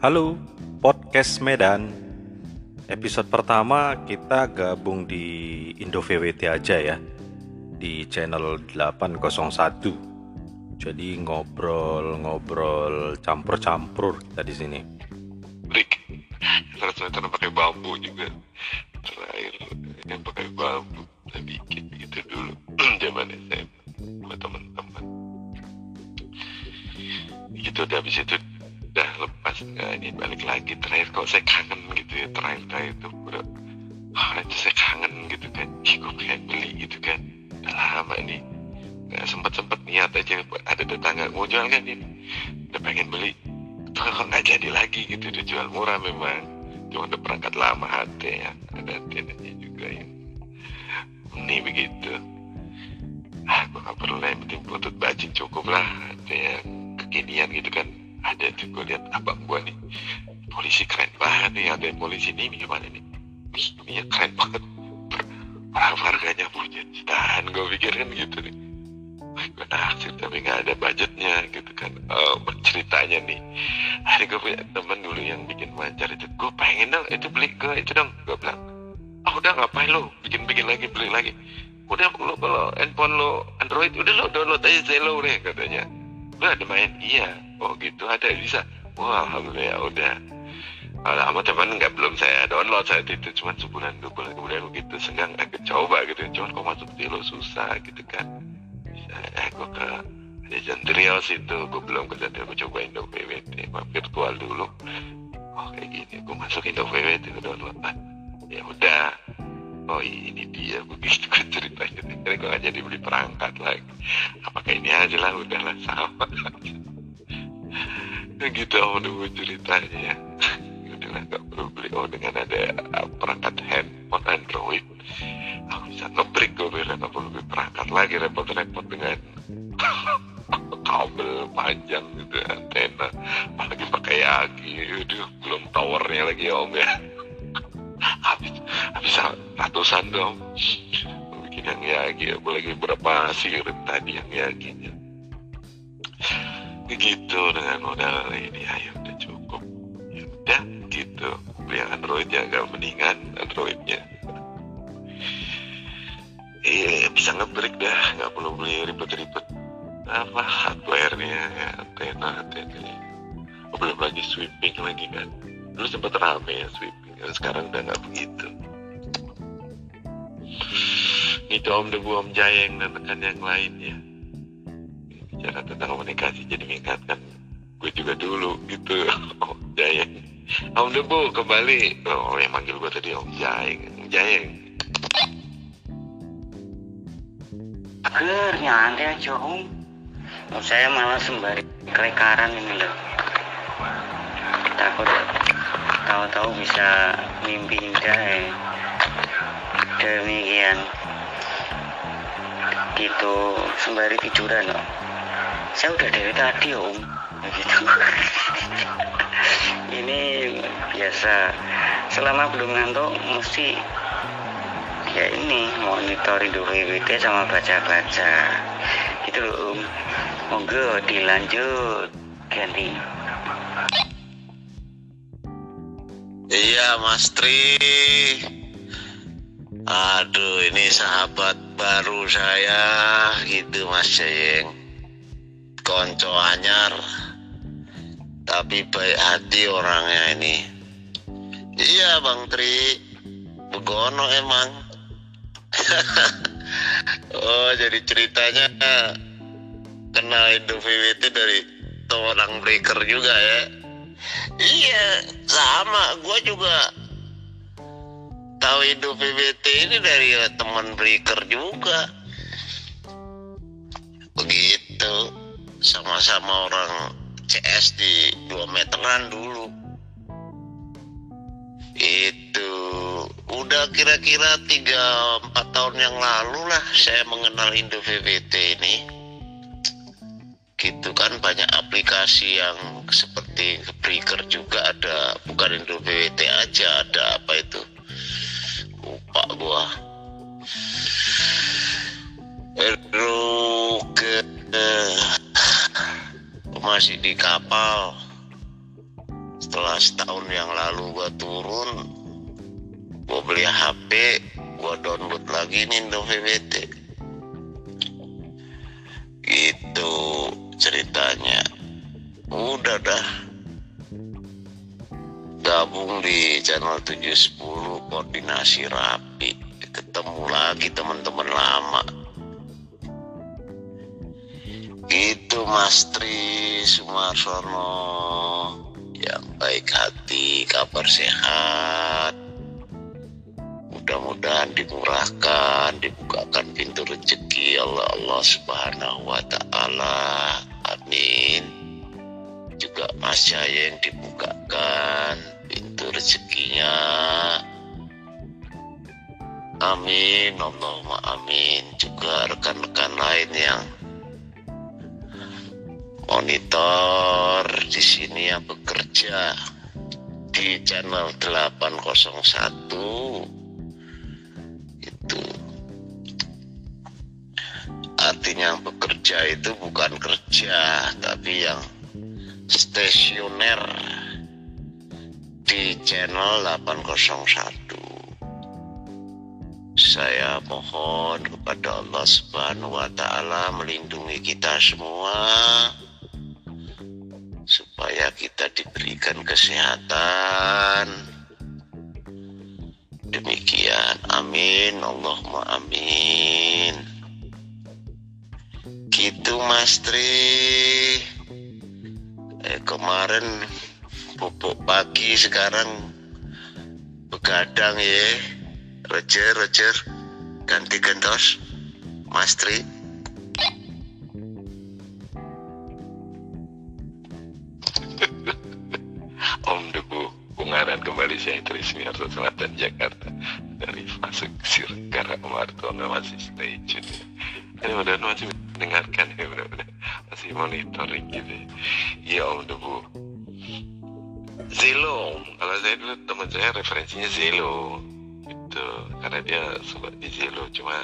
Halo, podcast Medan. Episode pertama kita gabung di Indo VWT aja ya. Di channel 801. Jadi ngobrol-ngobrol campur-campur kita di sini. 100 meter pakai bambu juga. Terakhir yang pakai bambu. Saya bikin gitu dulu. Zaman SMA sama teman-teman. Gitu udah habis itu udah lepas nah, ini balik lagi terakhir kok saya kangen gitu ya terakhir terakhir itu udah ah itu saya kangen gitu kan. Ih kok beli gitu kan. Udah lama nih nggak sempat sempat niat aja ada tetangga mau jual kan ini. Udah pengen beli tuh kok nggak jadi lagi gitu. Udah jual murah memang cuma udah perangkat lama hati ya ada antenanya juga yang ini begitu. Ah gue nggak perlu lah yang penting baju cukup lah yang kekinian gitu kan ada tuh gue lihat abang gue nih polisi keren banget nih ada polisi ini gimana nih? Wih, ini keren banget. Berapa harganya punya jutaan gue pikir kan gitu nih. Gue naksir tapi nggak ada budgetnya gitu kan. Oh, ceritanya nih hari gue punya temen dulu yang bikin mancar itu gue pengen dong itu beli ke itu dong gue bilang. Ah udah ngapain lo bikin bikin lagi beli lagi. Udah lo kalau handphone lo Android udah lo download aja Zelo deh katanya lo ada main. Iya. Oh gitu. Ada. Bisa. Wah alhamdulillah. Udah. Lama teman nggak belum saya download saat itu. Cuma sebulan dua bulan kemudian begitu senggang aku coba gitu. Cuman kok masuk di lo susah gitu kan. Bisa. Eh gue ke ada Jantrios itu. Gue belum ke Jantrios gue coba Indo PWT virtual dulu. Oh kayak gini. Gue masuk Indo PWT gue download. Ah, ya udah oh ini dia begitu kan ceritanya. Akhirnya gue gak jadi beli perangkat lagi. Apakah ini aja lah udahlah sama. Gitu om nunggu ceritanya udahlah gak perlu beli. Oh dengan ada perangkat handphone Android aku bisa ngebreak gue bilang gak perlu beli perangkat lagi repot-repot dengan kabel panjang gitu antena. Apalagi pakai yaki aduh belum towernya lagi ya om ya habis ratusan dong. Bikin yang yaki apalagi berapa sirit tadi yang yakinya gitu dengan modal ini ayo udah cukup. Ya udah gitu. Beli yang Android ya agak mendingan Androidnya. Iya bisa ngebreak dah. Nggak perlu beli ribet-ribet. Apa hardware-nya? Ya, antena antena. Oh, belum lagi sweeping lagi kan? Dulu sempat rame ya sweeping sekarang udah nggak begitu itu om debu om jayeng dan rekan yang lainnya bicara tentang komunikasi jadi mengingatkan gue juga dulu gitu. Om jayeng om debu kembali. Oh yang manggil gue tadi om jayeng om jayeng Agar nyantai aja om. Oh, Saya malah sembari kelekaran ini loh. Takut tahu-tahu bisa mimpi indah ya Demikian. Gitu sembari tiduran om. Saya udah dari tadi om. Begitu Ini biasa. Selama belum ngantuk mesti ya ini monitor Indo VWT sama baca-baca. Gitu loh om. Monggo dilanjut. Ganti. Iya Mas Tri Aduh ini sahabat baru saya gitu Mas Jayeng Konco anyar Tapi baik hati orangnya ini. Iya Bang Tri. Begono emang. Oh jadi ceritanya kenal Indo VWT dari orang breaker juga ya? Iya sama. Gue juga tahu Indo VWT ini dari teman breaker juga. Begitu. Sama-sama orang CS di 2 meteran dulu. Itu. Udah kira-kira tiga empat tahun yang lalu lah saya mengenal Indo VVT ini. Gitu kan banyak aplikasi yang seperti Breaker juga ada. Bukan Indo VVT aja ada apa itu lupa gua. Ke masih di kapal. Setelah setahun yang lalu gua turun gua beli HP gua download lagi nih Indo VWT itu ceritanya. Udah dah. Gabung di channel 710 koordinasi rapi ketemu lagi teman-teman lama. Itu Mas Tri Sumarsono. Yang baik hati kabar sehat. Mudah-mudahan dimurahkan dibukakan pintu rezeki Allah Allah subhanahu wa ta'ala. Amin. Juga Mas Jaya yang dibukakan pintu rezekinya amin Allahumma amin. Juga rekan-rekan lain yang monitor di sini yang bekerja di channel 801 itu. Artinya yang bekerja itu bukan kerja tapi yang stasioner di channel 801 saya mohon kepada Allah Subhanahu wa taala melindungi kita semua supaya kita diberikan kesehatan. Demikian, amin, Allahumma amin. Gitu Mas Tri. Eh, kemarin pupuk pagi sekarang begadang ya. Roger, Roger, ganti gentos, Mas Tri. Om Debu Bungaran kembali saya Tri Sumiarto Selatan Jakarta. Dari masuk Sirkara Martono masih stay tune. Ini mudah masih mendengarkan ya benar-benar masih monitoring gitu. Iya Om Debu. Zelo kalau saya dulu teman saya referensinya Zelo gitu karena dia sobat di Zelo cuma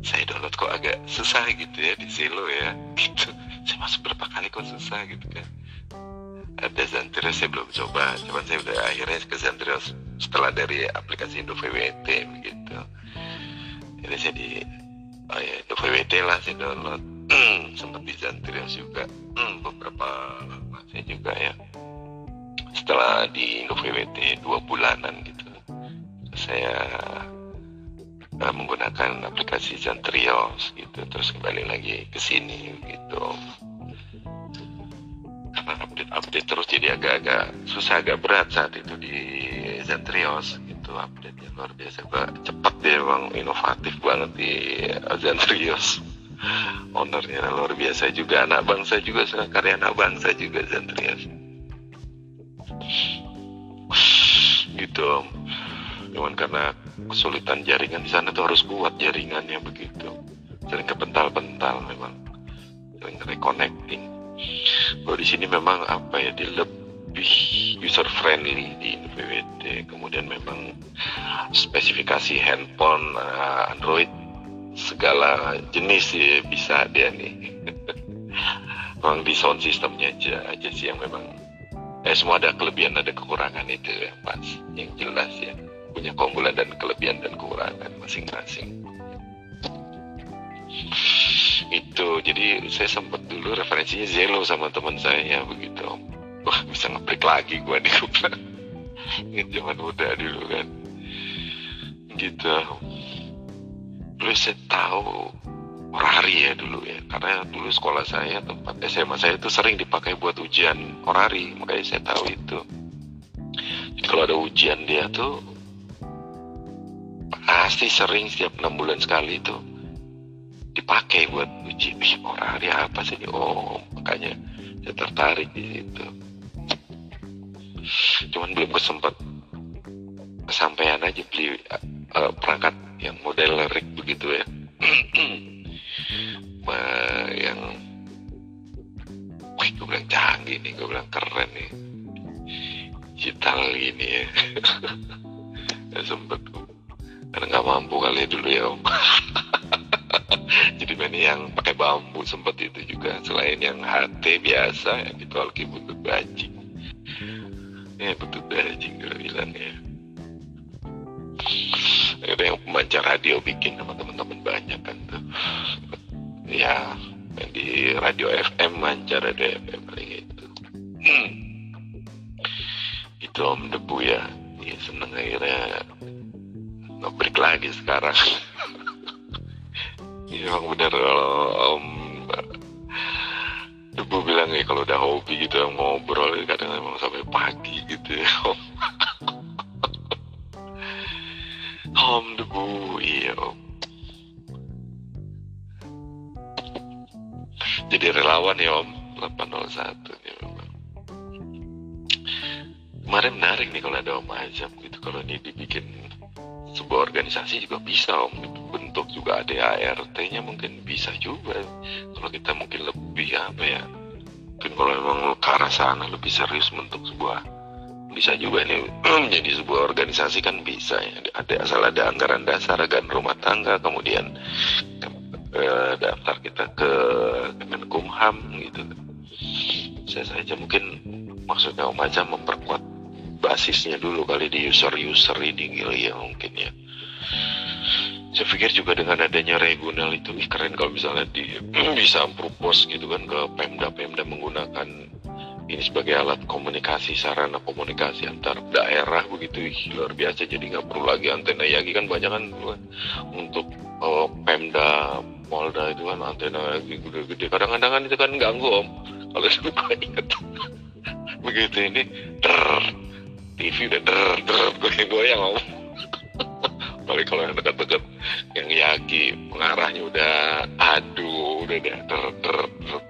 saya download kok agak susah gitu ya di Zelo ya. Gitu. Saya masuk berapa kali kok susah gitu kan. Ada Zantrios saya belum coba. Cuman saya udah akhirnya ke Zantrios setelah dari aplikasi Indo VWT begitu jadi saya di oh ya Indo VWT lah saya download. Sempat di Zantrios juga. Beberapa lama saya juga ya. Setelah di Indo VWT dua bulanan gitu saya uh, menggunakan aplikasi Zantrios gitu. Terus kembali lagi ke sini gitu. Karena update-update terus jadi agak-agak susah agak berat saat itu di Zentrios gitu. Update nya luar biasa Gua cepat dia emang inovatif banget di Zentrios ownernya luar biasa juga. Anak bangsa juga suka karya anak bangsa juga Zentrios gitu cuman karena kesulitan jaringan di sana tuh harus kuat jaringannya begitu. Sering kepental-pental memang. Sering reconnecting. Kalau di sini memang apa ya di lebih user friendly di VWT kemudian memang spesifikasi handphone uh, Android segala jenis ya bisa dia nih. Memang di sound systemnya aja aja sih yang memang eh semua ada kelebihan ada kekurangan itu yang pas yang jelas ya punya keunggulan dan kelebihan dan kekurangan masing-masing. Itu jadi saya sempat dulu referensinya Zelo sama teman saya begitu. Wah bisa ngeplik lagi gua nih gua ingat zaman muda dulu kan. Gitu. Dulu saya tahu orari ya dulu ya. Karena dulu sekolah saya tempat SMA saya itu sering dipakai buat ujian orari makanya saya tahu itu. Jadi kalau ada ujian dia tuh pasti sering setiap enam bulan sekali itu dipakai buat uji Wih, orari apa sih ini? oh makanya saya tertarik di situ. Cuman belum kesempat kesampaian aja beli uh, perangkat yang model rig begitu ya. Ma- yang wih gue bilang canggih nih gue bilang keren nih. Digital gini ya. Sempet karena nggak mampu kali dulu ya om. Jadi main yang pakai bambu sempet itu juga. Selain yang HT biasa yang ditolak butuh bajing. Ya betul dah anjing gue bilang ya. Ada yang pemancar radio bikin sama teman-teman banyak kan tuh. Ya yang di radio FM mancar radio FM paling itu. Hmm. itu om debu ya. Ya seneng akhirnya ngebreak lagi sekarang. Ya emang bener. Kalau om debu bilang ya kalau udah hobi gitu yang ngobrol kadang emang sampai pagi gitu ya. Om om debu iya om. Jadi relawan ya om. 801 nih memang. Kemarin menarik nih kalau ada om Azam gitu. Kalau ini dibikin sebuah organisasi juga bisa om. Bentuk juga ada ART-nya mungkin bisa juga. Kalau kita mungkin lebih apa ya mungkin kalau memang ke arah sana lebih serius bentuk sebuah bisa juga ini menjadi sebuah organisasi kan bisa ya. Ada asal ada anggaran dasar anggaran rumah tangga kemudian eh, daftar kita ke Kemenkumham gitu. Saya saja mungkin maksudnya Om Aja memperkuat basisnya dulu kali di user-user ini kali ya mungkin ya. Saya pikir juga dengan adanya regional itu ih, keren kalau misalnya di bisa propose gitu kan ke Pemda-Pemda menggunakan ini sebagai alat komunikasi sarana komunikasi antar daerah begitu. Luar biasa jadi nggak perlu lagi antena. Yagi kan banyak kan untuk oh, Pemda Polda itu kan antena gede-gede. Kadang-kadang kan itu kan ganggu om. Kalau saya ingat. Begitu ini der TV udah der der goyang-goyang om Apalagi kalau yang dekat-dekat yang yaki pengarahnya udah aduh udah deh der der der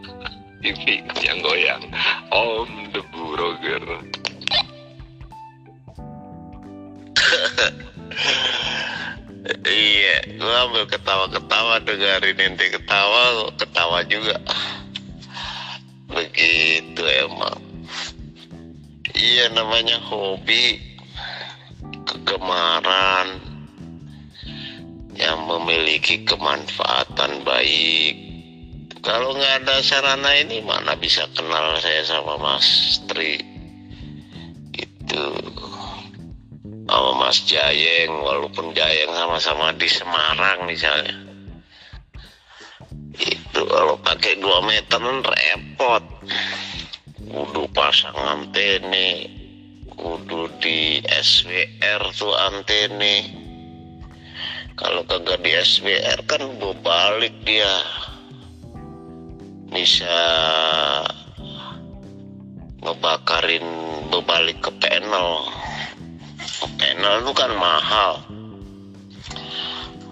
TV yang goyang. Om Debu Roger Iya, gua ambil ketawa-ketawa dengerin ente ketawa, ketawa juga. Begitu emang. Iya namanya hobi, kegemaran. Yang memiliki kemanfaatan baik. Kalau nggak ada sarana ini mana bisa kenal saya sama Mas Tri. Itu sama Mas Jayeng walaupun Jayeng sama-sama di Semarang misalnya. Itu kalau pakai 2 meter repot kudu pasang antene. Kudu di SWR tuh antene. Kalau kagak di SWR kan berbalik dia. Bisa ngebakarin berbalik ke panel panel itu kan mahal.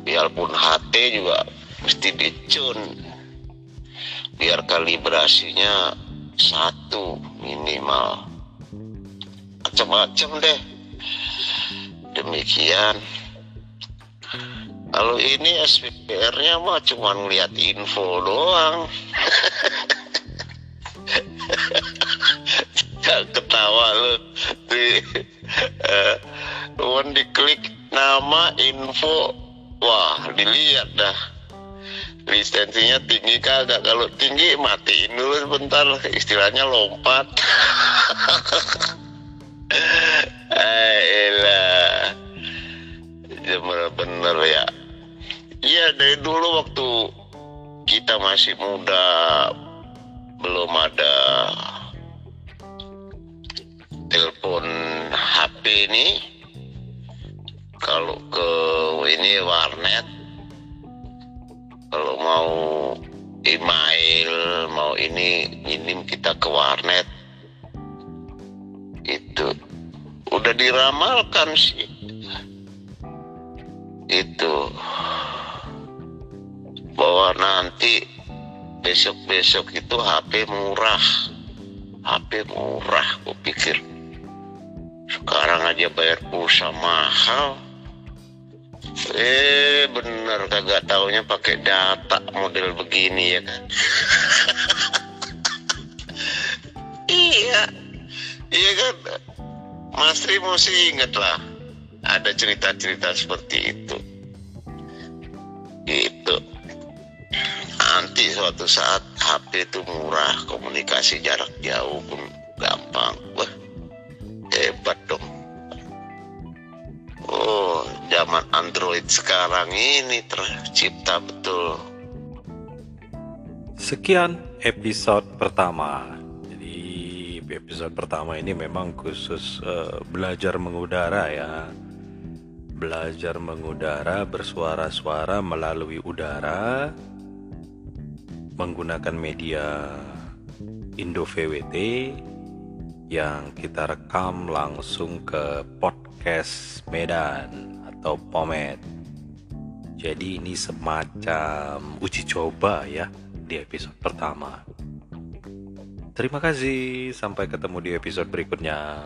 Biarpun HT juga mesti dicun. Biar kalibrasinya satu minimal. Macam-macam deh. Demikian. Kalau ini SPR-nya mah cuma lihat info doang. Ketawa lu. Di cuman diklik nama info. Wah dilihat dah lisensinya tinggi kagak kalau tinggi matiin dulu sebentar. Istilahnya lompat. Ayolah. Bener-bener ya. Iya dari dulu waktu kita masih muda belum ada telepon HP ini. Kalau ke ini warnet kalau mau email mau ini ini kita ke warnet. Itu. Udah diramalkan sih. Itu. Bahwa nanti besok-besok itu HP murah. HP murah gue pikir. Sekarang aja bayar pulsa mahal eh bener kagak taunya pakai data model begini ya kan? Iya. Iya kan? Mas Tri mesti inget lah ada cerita-cerita seperti itu. Itu nanti suatu saat HP itu murah komunikasi jarak jauh pun gampang sekarang ini tercipta betul. Sekian episode pertama. Jadi episode pertama ini memang khusus eh, belajar mengudara ya. Belajar mengudara bersuara-suara melalui udara menggunakan media Indo VWT yang kita rekam langsung ke podcast Medan atau Pomet. Jadi ini semacam uji coba ya di episode pertama. Terima kasih, sampai ketemu di episode berikutnya.